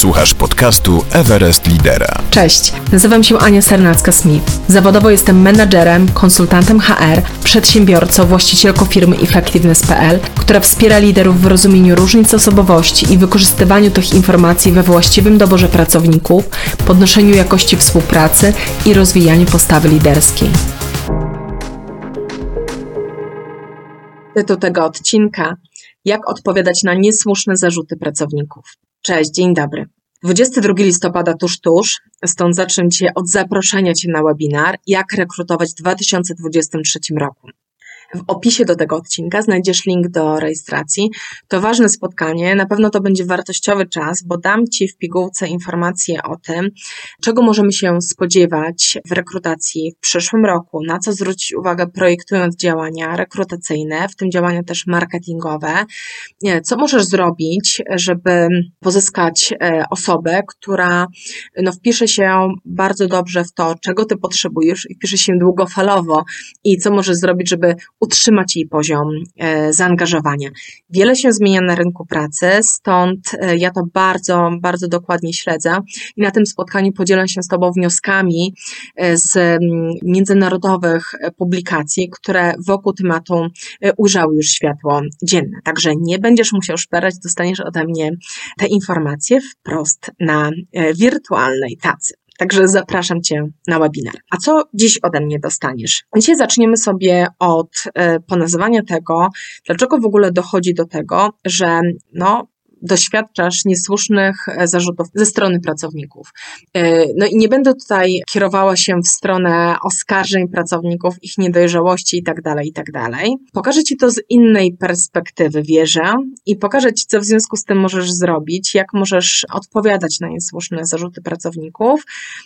Słuchasz podcastu Everest Lidera. Cześć, nazywam się Ania Sernacka-Smith. Zawodowo jestem menadżerem, konsultantem HR, przedsiębiorcą, właścicielką firmy Effectiveness.pl, która wspiera liderów w rozumieniu różnic osobowości i wykorzystywaniu tych informacji we właściwym doborze pracowników, podnoszeniu jakości współpracy i rozwijaniu postawy liderskiej. Tytuł tego odcinka jak odpowiadać na niesłuszne zarzuty pracowników. Cześć, dzień dobry. 22 listopada tuż, tuż, stąd zacznę Cię od zaproszenia Cię na webinar Jak rekrutować w 2023 roku. W opisie do tego odcinka znajdziesz link do rejestracji. To ważne spotkanie, na pewno to będzie wartościowy czas, bo dam Ci w pigułce informacje o tym, czego możemy się spodziewać w rekrutacji w przyszłym roku, na co zwrócić uwagę projektując działania rekrutacyjne, w tym działania też marketingowe, co możesz zrobić, żeby pozyskać e, osobę, która no, wpisze się bardzo dobrze w to, czego Ty potrzebujesz i wpisze się długofalowo i co możesz zrobić, żeby utrzymać jej poziom e, zaangażowania. Wiele się zmienia na rynku pracy, stąd e, ja to bardzo, bardzo dokładnie śledzę i na tym spotkaniu podzielę się z Tobą wnioskami e, z międzynarodowych publikacji, które wokół tematu ujrzały już światło dzienne. Także nie będziesz musiał szperać, dostaniesz ode mnie te informacje wprost na wirtualnej tacy. Także zapraszam Cię na webinar. A co dziś ode mnie dostaniesz? Dzisiaj zaczniemy sobie od e, ponazywania tego, dlaczego w ogóle dochodzi do tego, że no, doświadczasz niesłusznych e, zarzutów ze strony pracowników. E, no i nie będę tutaj kierowała się w stronę oskarżeń pracowników, ich niedojrzałości itd., tak itd. Tak pokażę Ci to z innej perspektywy, wierzę, i pokażę Ci, co w związku z tym możesz zrobić, jak możesz odpowiadać na niesłuszne zarzuty pracowników,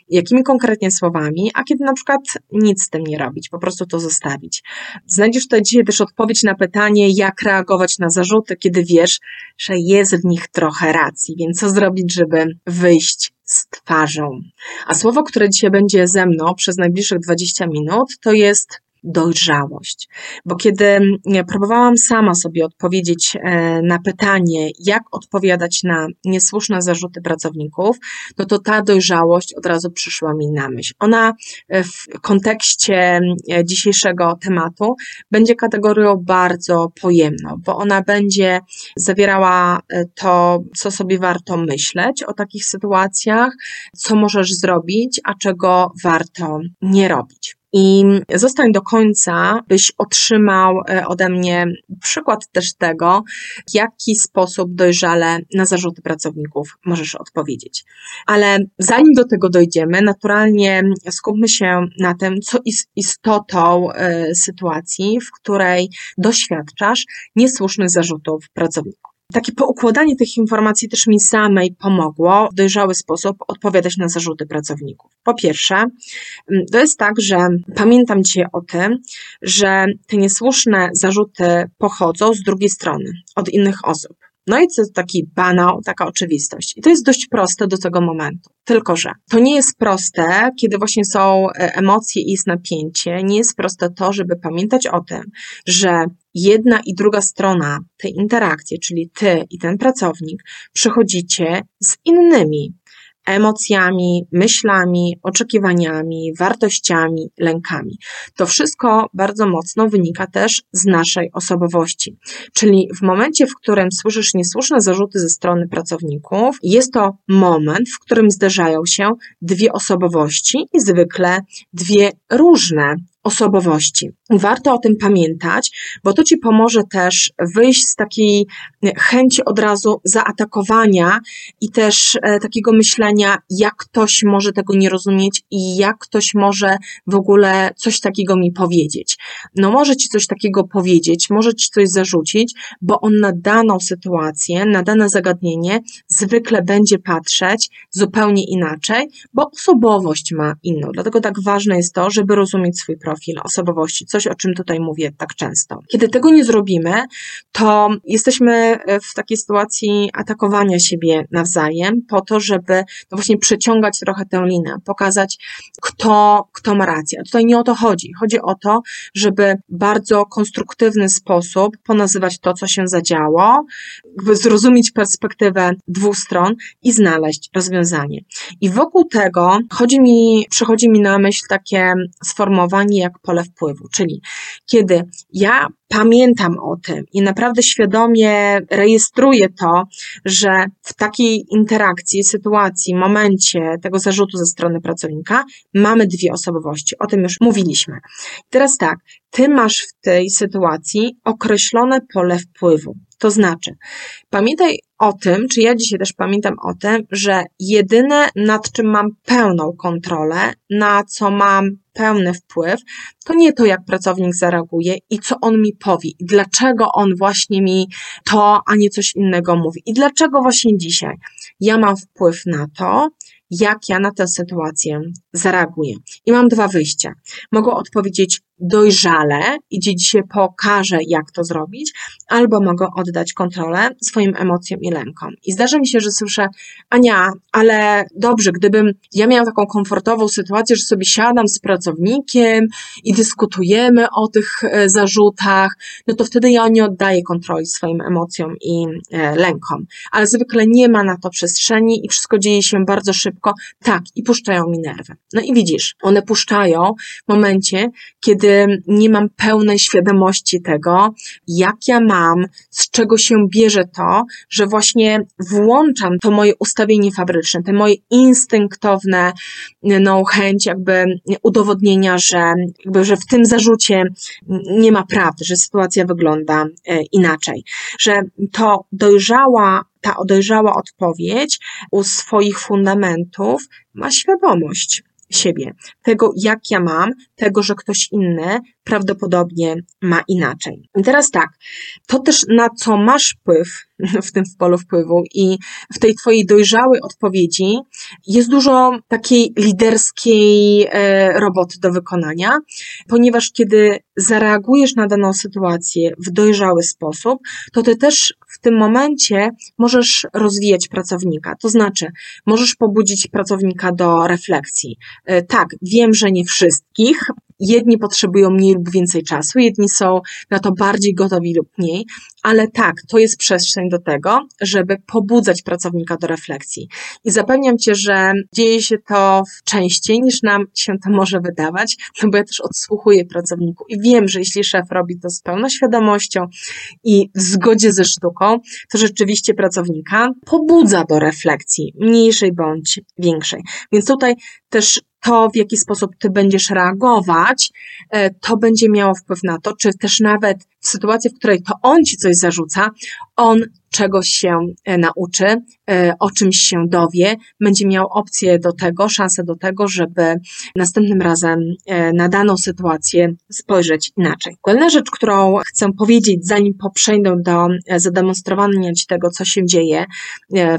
jakimi konkretnie słowami, a kiedy na przykład nic z tym nie robić, po prostu to zostawić. Znajdziesz tutaj dzisiaj też odpowiedź na pytanie, jak reagować na zarzuty, kiedy wiesz, że jest nich trochę racji, więc co zrobić, żeby wyjść z twarzą? A słowo, które dzisiaj będzie ze mną przez najbliższych 20 minut, to jest dojrzałość. Bo kiedy próbowałam sama sobie odpowiedzieć e, na pytanie, jak odpowiadać na niesłuszne zarzuty pracowników, no to ta dojrzałość od razu przyszła mi na myśl. Ona e, w kontekście e, dzisiejszego tematu będzie kategorią bardzo pojemną, bo ona będzie zawierała to, co sobie warto myśleć o takich sytuacjach, co możesz zrobić, a czego warto nie robić i zostań do końca, byś otrzymał e, ode mnie przykład też tego, w jaki sposób dojrzale na zarzuty pracowników możesz odpowiedzieć. Ale zanim do tego dojdziemy, naturalnie skupmy się na tym, co jest istotą e, sytuacji, w której doświadczasz niesłusznych zarzutów pracowników. Takie poukładanie tych informacji też mi samej pomogło w dojrzały sposób odpowiadać na zarzuty pracowników. Po pierwsze, mm, to jest tak, że pamiętam Cię o tym, że te niesłuszne zarzuty pochodzą z drugiej strony, od innych osób. No i to jest taki banał, taka oczywistość. I to jest dość proste do tego momentu. Tylko, że to nie jest proste, kiedy właśnie są e, emocje i jest napięcie. Nie jest proste to, żeby pamiętać o tym, że jedna i druga strona tej interakcji, czyli ty i ten pracownik, przychodzicie z innymi emocjami, myślami, oczekiwaniami, wartościami, lękami. To wszystko bardzo mocno wynika też z naszej osobowości. Czyli w momencie, w którym słyszysz niesłuszne zarzuty ze strony pracowników, jest to moment, w którym zderzają się dwie osobowości i zwykle dwie różne osobowości. Warto o tym pamiętać, bo to Ci pomoże też wyjść z takiej chęci od razu zaatakowania i też e, takiego myślenia, jak ktoś może tego nie rozumieć i jak ktoś może w ogóle coś takiego mi powiedzieć. No może Ci coś takiego powiedzieć, może Ci coś zarzucić, bo on na daną sytuację, na dane zagadnienie zwykle będzie patrzeć zupełnie inaczej, bo osobowość ma inną. Dlatego tak ważne jest to, żeby rozumieć swój problem profil osobowości, coś o czym tutaj mówię tak często. Kiedy tego nie zrobimy, to jesteśmy w takiej sytuacji atakowania siebie nawzajem po to, żeby no właśnie przeciągać trochę tę linę, pokazać, kto, kto ma rację. A tutaj nie o to chodzi. Chodzi o to, żeby bardzo konstruktywny sposób ponazywać to, co się zadziało, zrozumieć perspektywę dwóch stron i znaleźć rozwiązanie. I wokół tego chodzi mi, przychodzi mi na myśl takie sformułowanie jak pole wpływu, czyli kiedy ja pamiętam o tym i naprawdę świadomie rejestruję to, że w takiej interakcji, sytuacji, momencie tego zarzutu ze strony pracownika mamy dwie osobowości. O tym już mówiliśmy. Teraz tak, ty masz w tej sytuacji określone pole wpływu. To znaczy, pamiętaj o tym, czy ja dzisiaj też pamiętam o tym, że jedyne nad czym mam pełną kontrolę, na co mam pełny wpływ, to nie to, jak pracownik zareaguje i co on mi powie, i dlaczego on właśnie mi to, a nie coś innego mówi, i dlaczego właśnie dzisiaj ja mam wpływ na to, jak ja na tę sytuację zareaguję. I mam dwa wyjścia. Mogę odpowiedzieć dojrzale i dzisiaj pokażę, jak to zrobić, albo mogę oddać kontrolę swoim emocjom i lękom. I zdarza mi się, że słyszę, Ania, ale dobrze, gdybym ja miała taką komfortową sytuację, że sobie siadam z pracownikiem i dyskutujemy o tych e, zarzutach, no to wtedy ja nie oddaję kontroli swoim emocjom i e, lękom. Ale zwykle nie ma na to przestrzeni i wszystko dzieje się bardzo szybko. Tak, i puszczają mi nerwy. No i widzisz, one puszczają w momencie, kiedy nie mam pełnej świadomości tego, jak ja mam, z czego się bierze to, że właśnie włączam to moje ustawienie fabryczne, te moje instynktowne no, chęć jakby udowodnienia, że, jakby, że w tym zarzucie nie ma prawdy, że sytuacja wygląda e, inaczej, że to dojrzała ta dojrzała odpowiedź u swoich fundamentów ma świadomość siebie, tego jak ja mam, tego, że ktoś inny prawdopodobnie ma inaczej. I teraz tak, to też na co masz wpływ w tym w polu wpływu i w tej twojej dojrzałej odpowiedzi jest dużo takiej liderskiej e, roboty do wykonania, ponieważ kiedy zareagujesz na daną sytuację w dojrzały sposób, to ty też w tym momencie możesz rozwijać pracownika. To znaczy, możesz pobudzić pracownika do refleksji. E, tak, wiem, że nie wszystkich, Jedni potrzebują mniej lub więcej czasu, jedni są na to bardziej gotowi lub mniej, ale tak, to jest przestrzeń do tego, żeby pobudzać pracownika do refleksji. I zapewniam Cię, że dzieje się to częściej niż nam się to może wydawać, no bo ja też odsłuchuję pracowników i wiem, że jeśli szef robi to z pełną świadomością i w zgodzie ze sztuką, to rzeczywiście pracownika pobudza do refleksji, mniejszej bądź większej. Więc tutaj też to, w jaki sposób ty będziesz reagować, e, to będzie miało wpływ na to, czy też nawet w sytuacji, w której to on ci coś zarzuca, on czegoś się e, nauczy, e, o czymś się dowie, będzie miał opcję do tego, szansę do tego, żeby następnym razem e, na daną sytuację spojrzeć inaczej. Kolejna rzecz, którą chcę powiedzieć, zanim poprzejdę do zademonstrowania Ci tego, co się dzieje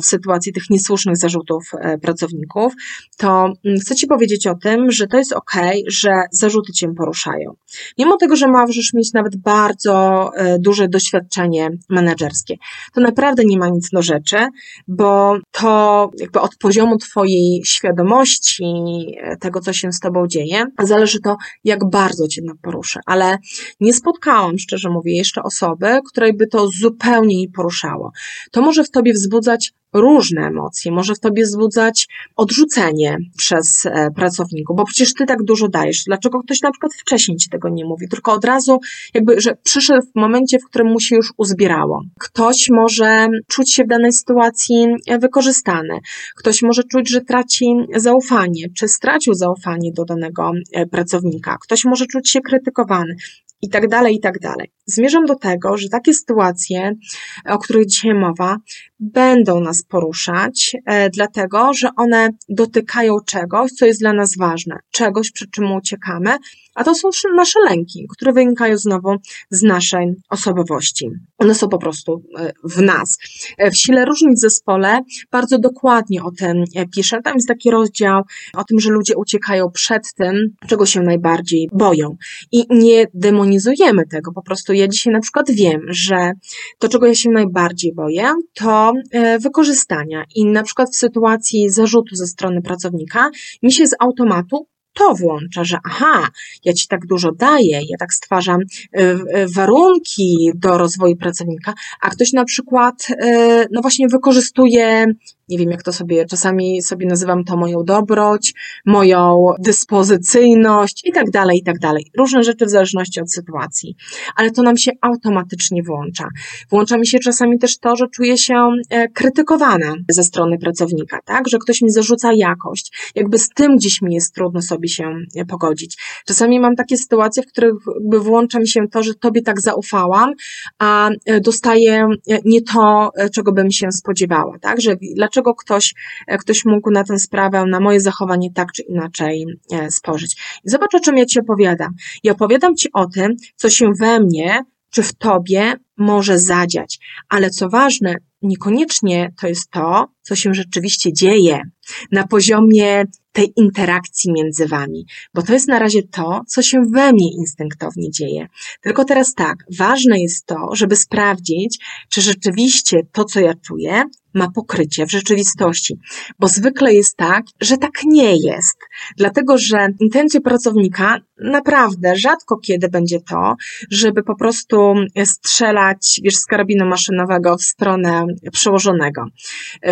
w sytuacji tych niesłusznych zarzutów pracowników, to mm, chcę Ci powiedzieć o tym, że to jest ok, że zarzuty Cię poruszają. Mimo tego, że możesz mieć nawet bardzo duże doświadczenie menedżerskie, to naprawdę nie ma nic do rzeczy, bo to jakby od poziomu Twojej świadomości e, tego, co się z Tobą dzieje, zależy to, jak bardzo Cię to poruszy. Ale nie spotkałam, szczerze mówię, jeszcze osoby, której by to zupełnie nie poruszało. To może w Tobie wzbudzać różne emocje, może w tobie wzbudzać odrzucenie przez e, pracowników, bo przecież ty tak dużo dajesz. Dlaczego ktoś na przykład wcześniej ci tego nie mówi, tylko od razu jakby, że przyszedł w momencie, w którym mu się już uzbierało. Ktoś może czuć się w danej sytuacji wykorzystany. Ktoś może czuć, że traci zaufanie, czy stracił zaufanie do danego e, pracownika. Ktoś może czuć się krytykowany i tak dalej, i tak dalej. Zmierzam do tego, że takie sytuacje, o których dzisiaj mowa, będą nas poruszać, e, dlatego że one dotykają czegoś, co jest dla nas ważne, czegoś, przed czym uciekamy a to są nasze lęki, które wynikają znowu z naszej osobowości. One są po prostu e, w nas. E, w Sile Różnic Zespole bardzo dokładnie o tym e, piszę. Tam jest taki rozdział o tym, że ludzie uciekają przed tym, czego się najbardziej boją. I nie demonizujemy tego. Po prostu ja dzisiaj na przykład wiem, że to, czego ja się najbardziej boję, to wykorzystania. I na przykład w sytuacji zarzutu ze strony pracownika mi się z automatu to włącza, że aha, ja ci tak dużo daję, ja tak stwarzam y, y, warunki do rozwoju pracownika, a ktoś na przykład, y, no właśnie wykorzystuje nie wiem jak to sobie, czasami sobie nazywam to moją dobroć, moją dyspozycyjność i tak dalej, i tak dalej. Różne rzeczy w zależności od sytuacji, ale to nam się automatycznie włącza. Włącza mi się czasami też to, że czuję się e, krytykowana ze strony pracownika, tak, że ktoś mi zarzuca jakość, jakby z tym gdzieś mi jest trudno sobie się e, pogodzić. Czasami mam takie sytuacje, w których włącza mi się to, że tobie tak zaufałam, a e, dostaję nie to, czego bym się spodziewała, tak, że dlaczego dlaczego ktoś, e, ktoś mógł na tę sprawę, na moje zachowanie tak czy inaczej e, spojrzeć. I zobacz, o czym ja Ci opowiadam. I opowiadam Ci o tym, co się we mnie czy w Tobie może zadziać. Ale co ważne, niekoniecznie to jest to, co się rzeczywiście dzieje na poziomie tej interakcji między wami, bo to jest na razie to, co się we mnie instynktownie dzieje. Tylko teraz tak, ważne jest to, żeby sprawdzić, czy rzeczywiście to, co ja czuję, ma pokrycie w rzeczywistości, bo zwykle jest tak, że tak nie jest, dlatego że intencją pracownika naprawdę rzadko kiedy będzie to, żeby po prostu strzelać, wiesz, z karabinu maszynowego w stronę przełożonego.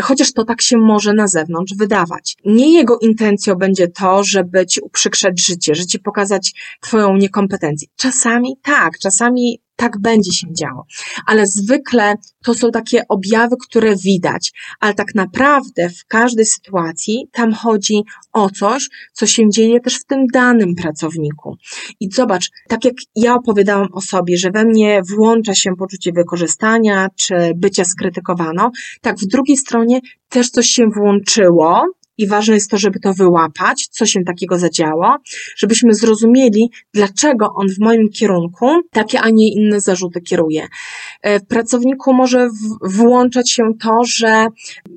Chociaż to tak się może na zewnątrz wydawać. Nie jego intencją będzie to, żeby ci uprzykrzać życie, że ci pokazać twoją niekompetencję. Czasami tak, czasami tak będzie się działo. Ale zwykle to są takie objawy, które widać, ale tak naprawdę w każdej sytuacji tam chodzi o coś, co się dzieje też w tym danym pracowniku. I zobacz, tak jak ja opowiadałam o sobie, że we mnie włącza się poczucie wykorzystania czy bycia skrytykowano, tak w drugiej stronie też coś się włączyło, i ważne jest to, żeby to wyłapać, co się takiego zadziało, żebyśmy zrozumieli, dlaczego on w moim kierunku takie, a nie inne zarzuty kieruje. E, w pracowniku może włączać się to, że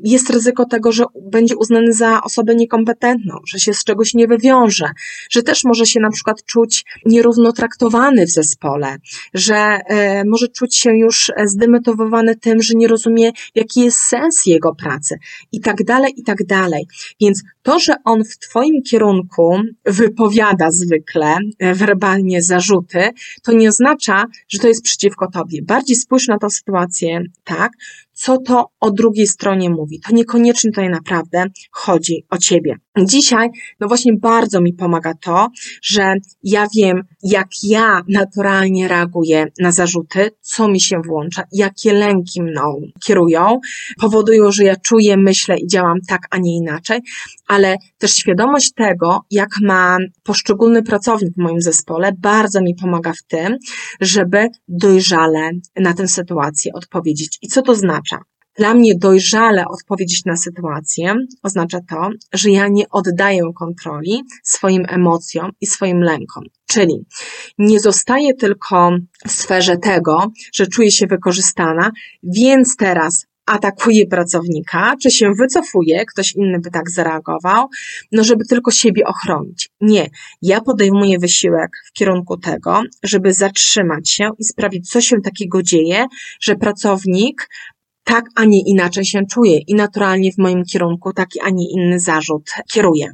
jest ryzyko tego, że będzie uznany za osobę niekompetentną, że się z czegoś nie wywiąże, że też może się na przykład czuć nierówno traktowany w zespole, że e, może czuć się już zdemotywowany tym, że nie rozumie, jaki jest sens jego pracy i tak dalej, i tak dalej. Więc to, że on w Twoim kierunku wypowiada zwykle e, werbalnie zarzuty, to nie oznacza, że to jest przeciwko Tobie. Bardziej spójrz na tę sytuację tak, co to o drugiej stronie mówi. To niekoniecznie tutaj naprawdę chodzi o ciebie. Dzisiaj, no właśnie bardzo mi pomaga to, że ja wiem, jak ja naturalnie reaguję na zarzuty, co mi się włącza, jakie lęki mną kierują, powodują, że ja czuję, myślę i działam tak, a nie inaczej, ale też świadomość tego, jak ma poszczególny pracownik w moim zespole, bardzo mi pomaga w tym, żeby dojrzale na tę sytuację odpowiedzieć. I co to znaczy? Dla mnie dojrzale odpowiedzieć na sytuację oznacza to, że ja nie oddaję kontroli swoim emocjom i swoim lękom. Czyli nie zostaję tylko w sferze tego, że czuję się wykorzystana, więc teraz atakuję pracownika, czy się wycofuje, ktoś inny by tak zareagował, no żeby tylko siebie ochronić. Nie, ja podejmuję wysiłek w kierunku tego, żeby zatrzymać się i sprawić, co się takiego dzieje, że pracownik tak, a nie inaczej się czuję i naturalnie w moim kierunku taki, a nie inny zarzut kieruje.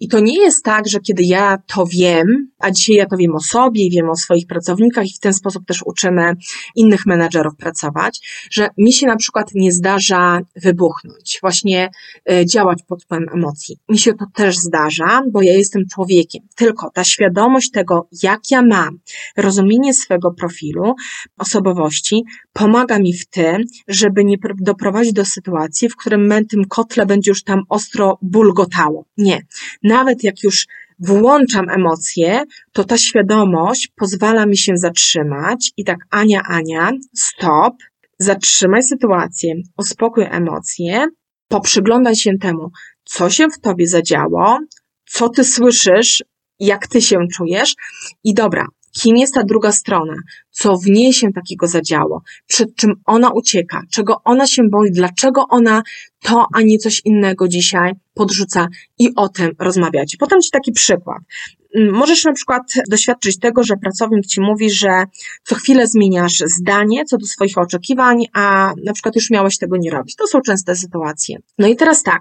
I to nie jest tak, że kiedy ja to wiem, a dzisiaj ja to wiem o sobie i wiem o swoich pracownikach i w ten sposób też uczymy innych menadżerów pracować, że mi się na przykład nie zdarza wybuchnąć, właśnie y, działać pod wpływem emocji. Mi się to też zdarza, bo ja jestem człowiekiem. Tylko ta świadomość tego, jak ja mam, rozumienie swego profilu, osobowości, pomaga mi w tym, żeby nie doprowadzić do sytuacji, w którym tym kotle będzie już tam ostro bulgotało. Nie nawet jak już włączam emocje, to ta świadomość pozwala mi się zatrzymać i tak, Ania, Ania, stop, zatrzymaj sytuację, uspokój emocje, poprzyglądaj się temu, co się w tobie zadziało, co ty słyszysz jak ty się czujesz i dobra, kim jest ta druga strona, co w niej się takiego zadziało, przed czym ona ucieka, czego ona się boi, dlaczego ona to, a nie coś innego dzisiaj podrzuca i o tym rozmawiać. Podam Ci taki przykład. Mm, możesz na przykład doświadczyć tego, że pracownik ci mówi, że co chwilę zmieniasz zdanie co do swoich oczekiwań, a na przykład już miałeś tego nie robić. To są częste sytuacje. No i teraz tak,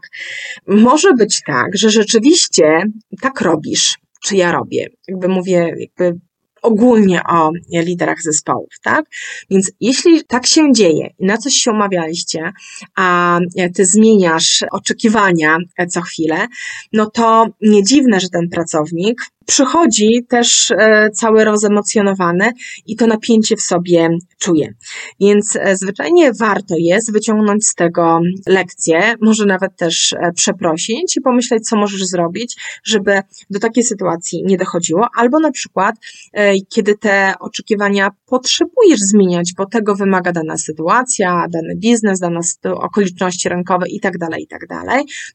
może być tak, że rzeczywiście tak robisz, czy ja robię. Jakby mówię, jakby ogólnie o liderach zespołów, tak? Więc jeśli tak się dzieje i na coś się umawialiście, a ty zmieniasz oczekiwania co chwilę, no to nie dziwne, że ten pracownik przychodzi też e, cały rozemocjonowany i to napięcie w sobie czuje. Więc e, zwyczajnie warto jest wyciągnąć z tego lekcję, może nawet też e, przeprosić i pomyśleć, co możesz zrobić, żeby do takiej sytuacji nie dochodziło, albo na przykład, kiedy te oczekiwania potrzebujesz zmieniać, bo tego wymaga dana sytuacja, dany biznes, dane okoliczności rynkowe i tak dalej, i tak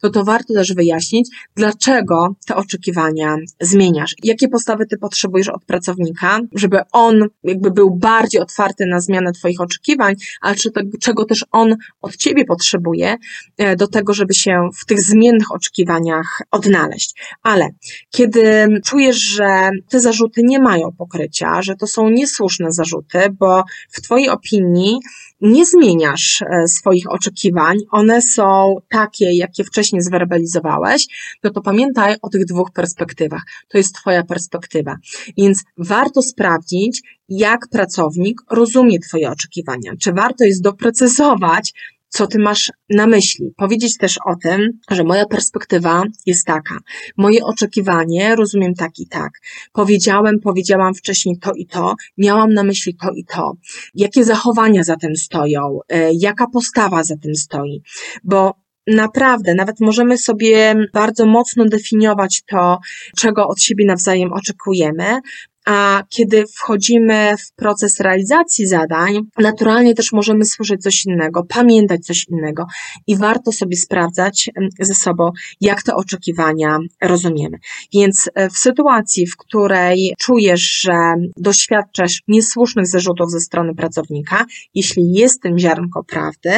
to to warto też wyjaśnić, dlaczego te oczekiwania zmieniasz Jakie postawy ty potrzebujesz od pracownika, żeby on jakby był bardziej otwarty na zmianę twoich oczekiwań, ale czy to, czego też on od ciebie potrzebuje e, do tego, żeby się w tych zmiennych oczekiwaniach odnaleźć. Ale kiedy czujesz, że te zarzuty nie mają pokrycia, że to są niesłuszne zarzuty, bo w twojej opinii nie zmieniasz e, swoich oczekiwań, one są takie, jakie wcześniej zwerbalizowałeś, no to pamiętaj o tych dwóch perspektywach. To jest Twoja perspektywa. Więc warto sprawdzić, jak pracownik rozumie Twoje oczekiwania. Czy warto jest doprecyzować co ty masz na myśli. Powiedzieć też o tym, że moja perspektywa jest taka. Moje oczekiwanie rozumiem tak i tak. Powiedziałem, powiedziałam wcześniej to i to, miałam na myśli to i to. Jakie zachowania za tym stoją? E, jaka postawa za tym stoi? Bo naprawdę, nawet możemy sobie bardzo mocno definiować to, czego od siebie nawzajem oczekujemy, a kiedy wchodzimy w proces realizacji zadań, naturalnie też możemy słyszeć coś innego, pamiętać coś innego i warto sobie sprawdzać ze sobą, jak te oczekiwania rozumiemy. Więc e, w sytuacji, w której czujesz, że doświadczasz niesłusznych zarzutów ze strony pracownika, jeśli jest tym ziarnko prawdy,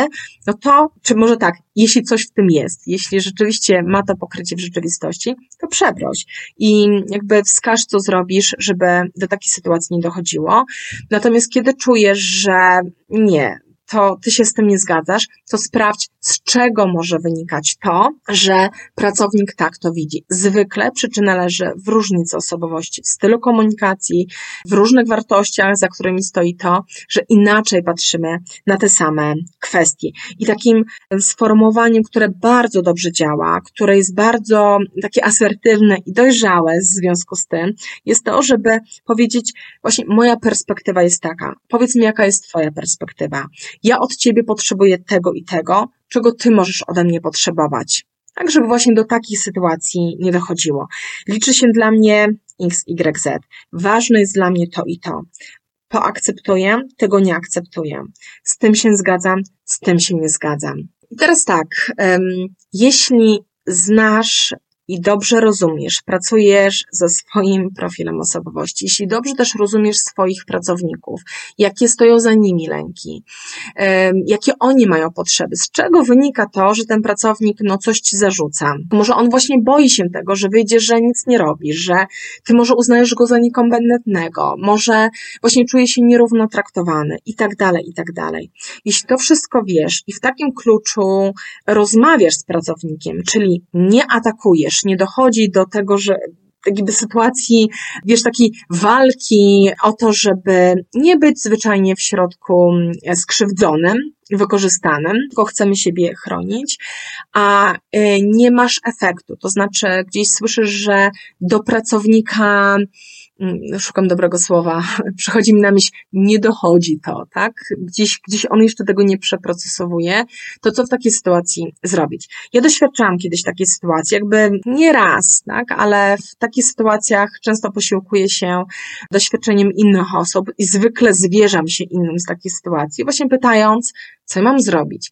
no to, czy może tak, jeśli coś w tym jest, jeśli rzeczywiście ma to pokrycie w rzeczywistości, to przeproś i jakby wskaż, co zrobisz, żeby do takiej sytuacji nie dochodziło. Natomiast kiedy czujesz, że nie, to ty się z tym nie zgadzasz, to sprawdź, z czego może wynikać to, że pracownik tak to widzi. Zwykle przyczyna leży w różnicy osobowości, w stylu komunikacji, w różnych wartościach, za którymi stoi to, że inaczej patrzymy na te same kwestie. I takim sformułowaniem, które bardzo dobrze działa, które jest bardzo takie asertywne i dojrzałe w związku z tym, jest to, żeby powiedzieć, właśnie moja perspektywa jest taka. Powiedz mi, jaka jest Twoja perspektywa ja od ciebie potrzebuję tego i tego, czego ty możesz ode mnie potrzebować. Tak, żeby właśnie do takich sytuacji nie dochodziło. Liczy się dla mnie X, Y, Z. Ważne jest dla mnie to i to. To akceptuję, tego nie akceptuję. Z tym się zgadzam, z tym się nie zgadzam. I teraz tak, um, jeśli znasz i dobrze rozumiesz, pracujesz ze swoim profilem osobowości, jeśli dobrze też rozumiesz swoich pracowników, jakie stoją za nimi lęki, jakie oni mają potrzeby, z czego wynika to, że ten pracownik no coś ci zarzuca. Może on właśnie boi się tego, że wyjdzie, że nic nie robisz, że ty może uznajesz go za niekompetentnego, może właśnie czuje się nierówno traktowany i tak dalej, i tak dalej. Jeśli to wszystko wiesz i w takim kluczu rozmawiasz z pracownikiem, czyli nie atakujesz, nie dochodzi do tego, że jakby sytuacji, wiesz, takiej walki o to, żeby nie być zwyczajnie w środku skrzywdzonym, wykorzystanym, tylko chcemy siebie chronić, a y, nie masz efektu. To znaczy, gdzieś słyszysz, że do pracownika Mm, szukam dobrego słowa, przychodzi mi na myśl, nie dochodzi to, tak? Gdzieś, gdzieś on jeszcze tego nie przeprocesowuje, to co w takiej sytuacji zrobić? Ja doświadczałam kiedyś takiej sytuacji, jakby nie raz, tak? Ale w takich sytuacjach często posiłkuję się doświadczeniem innych osób i zwykle zwierzam się innym z takiej sytuacji, właśnie pytając, co mam zrobić?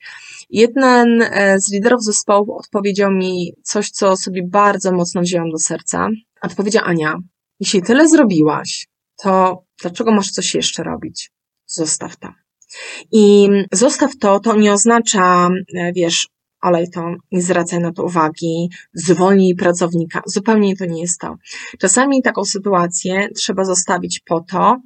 Jeden e, z liderów zespołu odpowiedział mi coś, co sobie bardzo mocno wziąłem do serca Odpowiedziała Ania, jeśli tyle zrobiłaś, to dlaczego masz coś jeszcze robić? Zostaw to. I zostaw to, to nie oznacza, e, wiesz, olej to, nie zwracaj na to uwagi, zwolnij pracownika. Zupełnie to nie jest to. Czasami taką sytuację trzeba zostawić po to,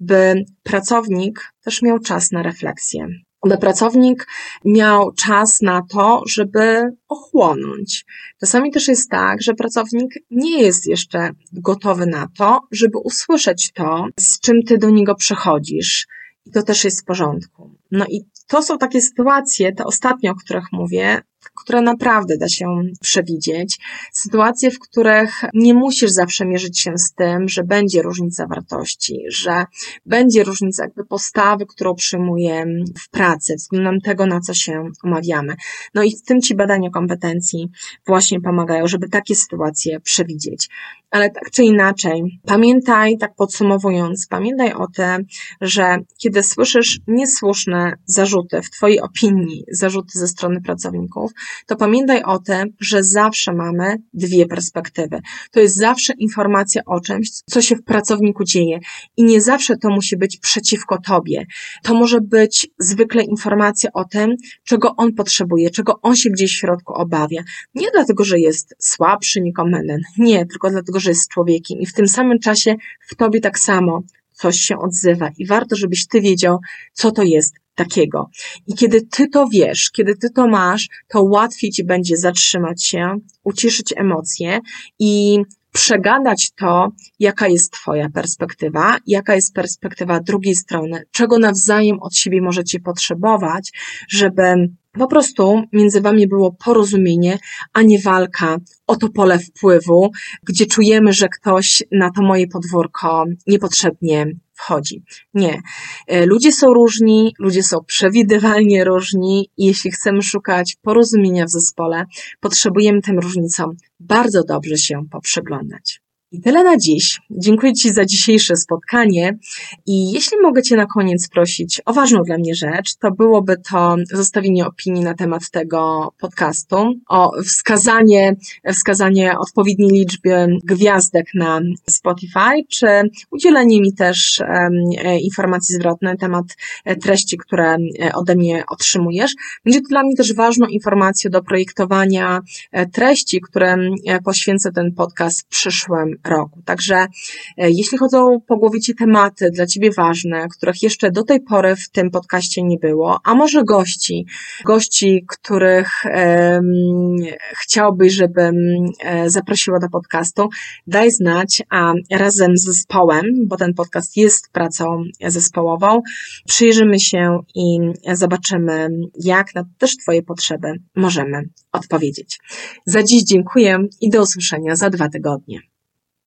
by pracownik też miał czas na refleksję by pracownik miał czas na to, żeby ochłonąć. Czasami też jest tak, że pracownik nie jest jeszcze gotowy na to, żeby usłyszeć to, z czym ty do niego przychodzisz. I to też jest w porządku. No i to są takie sytuacje, te ostatnie, o których mówię, które naprawdę da się przewidzieć. Sytuacje, w których nie musisz zawsze mierzyć się z tym, że będzie różnica wartości, że będzie różnica jakby postawy, którą przyjmuję w pracy, względem tego, na co się umawiamy. No i w tym ci badania kompetencji właśnie pomagają, żeby takie sytuacje przewidzieć. Ale tak czy inaczej, pamiętaj, tak podsumowując, pamiętaj o tym, że kiedy słyszysz niesłuszne zarzuty, w Twojej opinii zarzuty ze strony pracowników, to pamiętaj o tym, że zawsze mamy dwie perspektywy. To jest zawsze informacja o czymś, co się w pracowniku dzieje i nie zawsze to musi być przeciwko Tobie. To może być zwykle informacja o tym, czego on potrzebuje, czego on się gdzieś w środku obawia. Nie dlatego, że jest słabszy, niekomenden. Nie, tylko dlatego, że jest człowiekiem i w tym samym czasie w Tobie tak samo coś się odzywa i warto, żebyś Ty wiedział, co to jest takiego. I kiedy ty to wiesz, kiedy ty to masz, to łatwiej ci będzie zatrzymać się, uciszyć emocje i przegadać to, jaka jest Twoja perspektywa, jaka jest perspektywa drugiej strony, czego nawzajem od siebie możecie potrzebować, żeby po prostu między Wami było porozumienie, a nie walka o to pole wpływu, gdzie czujemy, że ktoś na to moje podwórko niepotrzebnie wchodzi. Nie. E, ludzie są różni, ludzie są przewidywalnie różni i jeśli chcemy szukać porozumienia w zespole, potrzebujemy tym różnicom bardzo dobrze się poprzyglądać. I tyle na dziś. Dziękuję Ci za dzisiejsze spotkanie. I jeśli mogę Cię na koniec prosić o ważną dla mnie rzecz, to byłoby to zostawienie opinii na temat tego podcastu, o wskazanie, wskazanie odpowiedniej liczby gwiazdek na Spotify, czy udzielenie mi też e, informacji zwrotnej na temat e, treści, które e, ode mnie otrzymujesz. Będzie to dla mnie też ważną informacją do projektowania treści, które poświęcę ten podcast przyszłym roku. Także e, jeśli chodzą po głowie Ci tematy dla Ciebie ważne, których jeszcze do tej pory w tym podcaście nie było, a może gości, gości, których um, chciałbyś, żebym e, zaprosiła do podcastu, daj znać, a razem z zespołem, bo ten podcast jest pracą zespołową, przyjrzymy się i zobaczymy, jak na też Twoje potrzeby możemy odpowiedzieć. Za dziś dziękuję i do usłyszenia za dwa tygodnie.